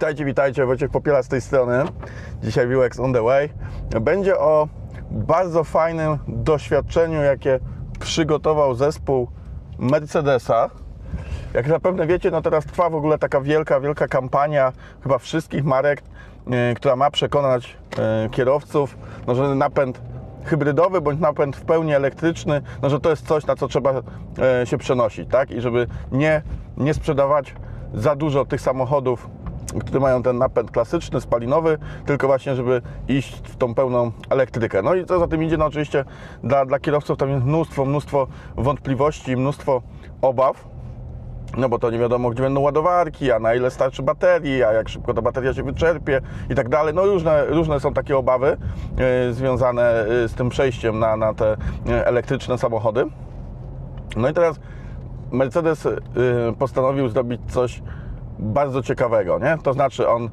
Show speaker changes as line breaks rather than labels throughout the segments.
Witajcie, witajcie, Wojciech Popiela z tej strony. Dzisiaj Viewx on the way. Będzie o bardzo fajnym doświadczeniu, jakie przygotował zespół Mercedesa. Jak zapewne wiecie, no teraz trwa w ogóle taka wielka, wielka kampania chyba wszystkich marek, yy, która ma przekonać yy, kierowców, no, że napęd hybrydowy bądź napęd w pełni elektryczny, no, że to jest coś, na co trzeba yy, się przenosić, tak? I żeby nie, nie sprzedawać za dużo tych samochodów, które mają ten napęd klasyczny, spalinowy, tylko właśnie, żeby iść w tą pełną elektrykę. No i co za tym idzie, no oczywiście dla, dla kierowców tam jest mnóstwo, mnóstwo wątpliwości, mnóstwo obaw, no bo to nie wiadomo, gdzie będą ładowarki, a na ile starczy baterii, a jak szybko ta bateria się wyczerpie i tak dalej. No różne, różne są takie obawy e, związane e, z tym przejściem na, na te e, elektryczne samochody. No i teraz Mercedes y, postanowił zrobić coś bardzo ciekawego, nie? To znaczy on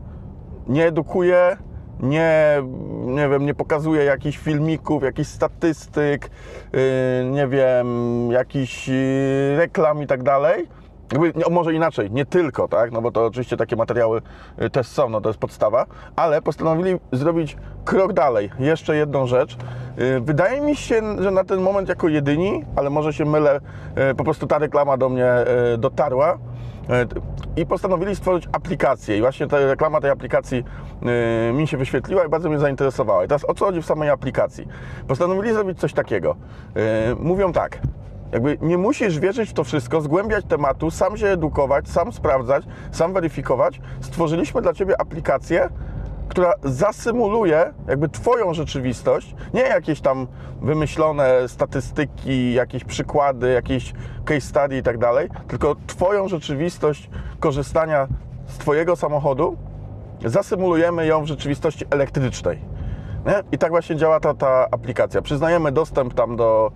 nie edukuje, nie, nie wiem, nie pokazuje jakichś filmików, jakichś statystyk, y, nie wiem, jakichś y, reklam i tak dalej. Jakby, nie, może inaczej, nie tylko, tak? No bo to oczywiście takie materiały y, też są, no to jest podstawa, ale postanowili zrobić krok dalej, jeszcze jedną rzecz. Y, Wydaje mi się, że na ten moment jako jedyni, ale może się mylę, po prostu ta reklama do mnie dotarła i postanowili stworzyć aplikację. I właśnie ta reklama tej aplikacji mi się wyświetliła i bardzo mnie zainteresowała. I teraz o co chodzi w samej aplikacji? Postanowili zrobić coś takiego. Mówią tak, jakby nie musisz wierzyć w to wszystko, zgłębiać tematu, sam się edukować, sam sprawdzać, sam weryfikować. Stworzyliśmy dla Ciebie aplikację, która zasymuluje jakby Twoją rzeczywistość, nie jakieś tam wymyślone statystyki, jakieś przykłady, jakieś case study i tak dalej, tylko Twoją rzeczywistość korzystania z Twojego samochodu, zasymulujemy ją w rzeczywistości elektrycznej. Nie? I tak właśnie działa ta, ta aplikacja. Przyznajemy dostęp tam do,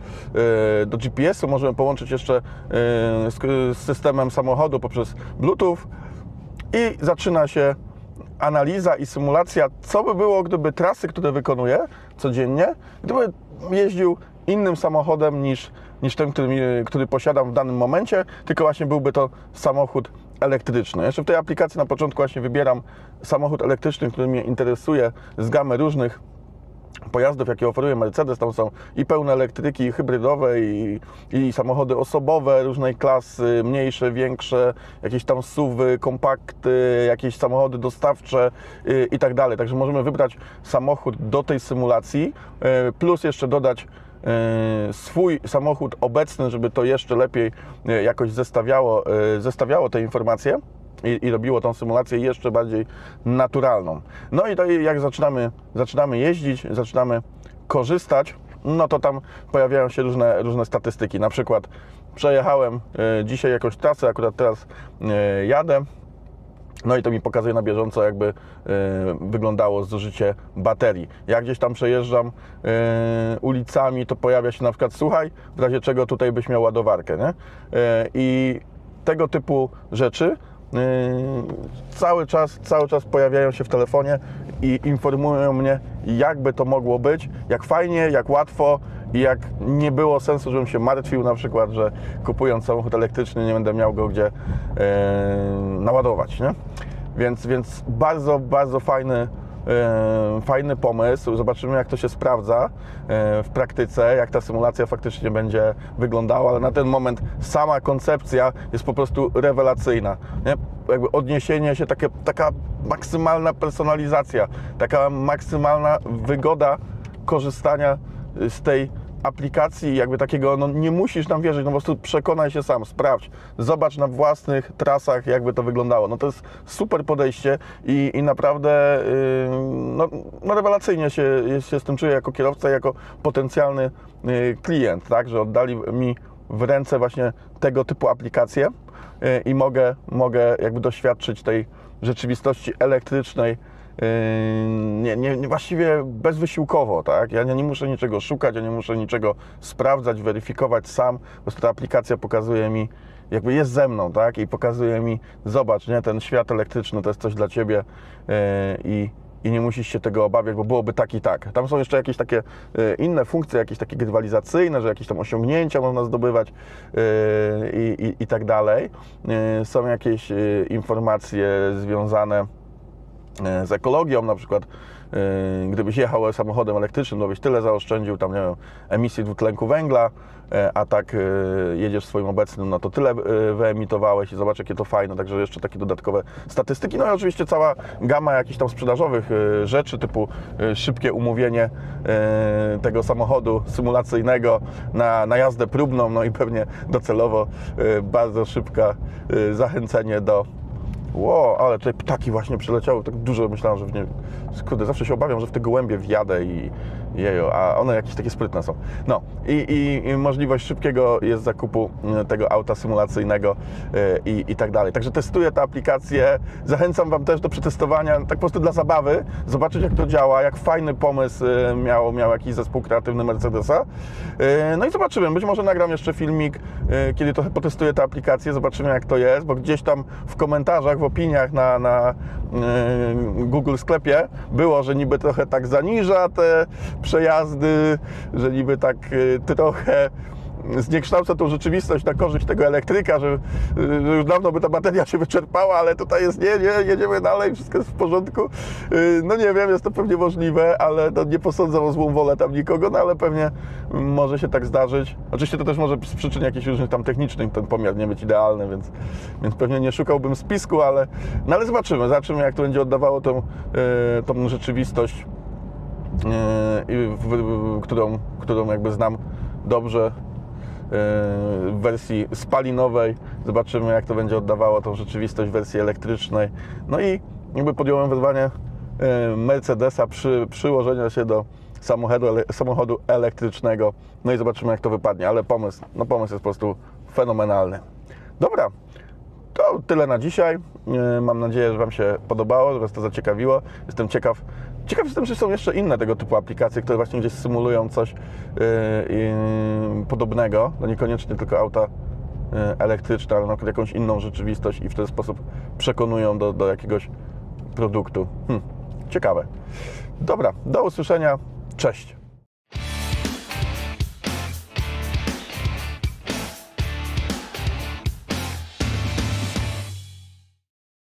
yy, do GPS-u, możemy połączyć jeszcze yy, z, z systemem samochodu poprzez Bluetooth i zaczyna się analiza i symulacja, co by było, gdyby trasy, które wykonuje codziennie, gdyby jeździł innym samochodem niż, niż ten, który, który posiadam w danym momencie, tylko właśnie byłby to samochód elektryczny. Jeszcze w tej aplikacji na początku właśnie wybieram samochód elektryczny, który mnie interesuje z gamy różnych pojazdów, jakie oferuje Mercedes. Tam są i pełne elektryki, i hybrydowe, i, i samochody osobowe różnej klasy, mniejsze, większe, jakieś tam suwy, kompakty, jakieś samochody dostawcze i, i tak dalej. Także możemy wybrać samochód do tej symulacji, y, plus jeszcze dodać y, swój samochód obecny, żeby to jeszcze lepiej y, jakoś zestawiało, zestawiało te informacje i, i robiło tą symulację jeszcze bardziej naturalną. No i to jak zaczynamy, zaczynamy jeździć, zaczynamy korzystać, no to tam pojawiają się różne, różne statystyki. Na przykład przejechałem y, dzisiaj jakąś trasę, akurat teraz y, jadę, no i to mi pokazuje na bieżąco, jakby y, wyglądało zużycie baterii. Jak gdzieś tam przejeżdżam ulicami, to pojawia się na przykład, słuchaj, w razie czego tutaj byś miał ładowarkę, nie? I tego typu rzeczy cały czas, cały czas pojawiają się w telefonie i informują mnie, jakby to mogło być, jak fajnie, jak łatwo i jak nie było sensu, żebym się martwił na przykład, że kupując samochód elektryczny nie będę miał go gdzie yy, naładować, nie? Więc, więc bardzo, bardzo fajny fajny pomysł. Zobaczymy, jak to się sprawdza e, w praktyce, jak ta symulacja faktycznie będzie wyglądała, ale na ten moment sama koncepcja jest po prostu rewelacyjna. Nie? Jakby odniesienie się, takie, taka maksymalna personalizacja, taka maksymalna wygoda korzystania z tej aplikacji, jakby takiego, no nie musisz nam wierzyć, no po prostu przekonaj się sam, sprawdź, zobacz na własnych trasach, jakby to wyglądało. No to jest super podejście i, i naprawdę yy, no, no rewelacyjnie się, się z tym czuję jako kierowca, jako potencjalny yy, klient, tak, że oddali mi w ręce właśnie tego typu aplikacje yy, i mogę, mogę jakby doświadczyć tej rzeczywistości elektrycznej, nie, nie, właściwie bezwysiłkowo, tak? Ja nie, nie, muszę niczego szukać, ja nie muszę niczego sprawdzać, weryfikować sam. Po prostu ta aplikacja pokazuje mi, jakby jest ze mną, tak? I pokazuje mi, zobacz, nie, ten świat elektryczny to jest coś dla Ciebie yy, i, i nie musisz się tego obawiać, bo byłoby tak i tak. Tam są jeszcze jakieś takie yy, inne funkcje, jakieś takie grywalizacyjne, że jakieś tam osiągnięcia można zdobywać i, i, tak dalej. Są jakieś informacje związane z ekologią, na przykład e, gdybyś jechał samochodem elektrycznym, to byś tyle zaoszczędził tam, nie wiem, emisji dwutlenku węgla, e, a tak e, jedziesz swoim obecnym, no to tyle e, wyemitowałeś i zobacz jakie to fajne, także jeszcze takie dodatkowe statystyki, no i oczywiście cała gama jakichś tam sprzedażowych e, rzeczy, typu e, szybkie umówienie e, tego samochodu symulacyjnego na, na jazdę próbną, no i pewnie docelowo e, bardzo szybka e, zachęcenie do Ło, ale tutaj ptaki właśnie przyleciały, tak dużo myślałem, że w nie... Kurde, zawsze się obawiam, że w te gołębie wjadę i jejo, a one jakieś takie sprytne są. No i, i, i możliwość szybkiego jest zakupu e, tego auta symulacyjnego e, i, i tak dalej. Także testuję tę aplikację, zachęcam Wam też do przetestowania, tak po prostu dla zabawy, zobaczyć jak to działa, jak fajny pomysł e, miał, miał jakiś zespół kreatywny Mercedesa. E, No i zobaczymy, być może nagram jeszcze filmik, kiedy trochę potestuję tę aplikację, zobaczymy jak to jest, bo gdzieś tam w komentarzach, w opiniach na, na Google sklepie było, że niby trochę tak zaniża te przejazdy, że niby tak e, trochę zniekształca tą rzeczywistość na korzyść tego elektryka, że, że już dawno by ta bateria się wyczerpała, ale tutaj jest nie, nie, jedziemy dalej, wszystko jest w porządku. Yy, No nie wiem, jest to pewnie możliwe, ale no nie posądzę o złą wolę tam nikogo, no ale pewnie może się tak zdarzyć. Oczywiście to też może z przyczyn jakichś różnych tam technicznych ten pomiar nie być idealny, więc, więc pewnie nie szukałbym spisku, ale, no ale zobaczymy, zobaczymy jak to będzie oddawało tą, yy, tą rzeczywistość, w, którą, którą jakby znam dobrze w wersji spalinowej. Zobaczymy, jak to będzie oddawało tą rzeczywistość w wersji elektrycznej. No i jakby podjąłem wyzwanie e, Mercedesa przy, przyłożenia się do samochodu, samochodu elektrycznego. No i zobaczymy, jak to wypadnie. Ale pomysł, no pomysł jest po prostu fenomenalny. Dobra, to tyle na dzisiaj. E, Mam nadzieję, że Wam się podobało, że Was to zaciekawiło. Jestem ciekaw. Ciekaw jestem, czy są jeszcze inne tego typu aplikacje, które właśnie gdzieś symulują coś e, podobnego. No niekoniecznie tylko auta e, elektryczne, ale na przykład jakąś inną rzeczywistość i w ten sposób przekonują do, do jakiegoś produktu. Hm, ciekawe. Dobra, do usłyszenia. Cześć.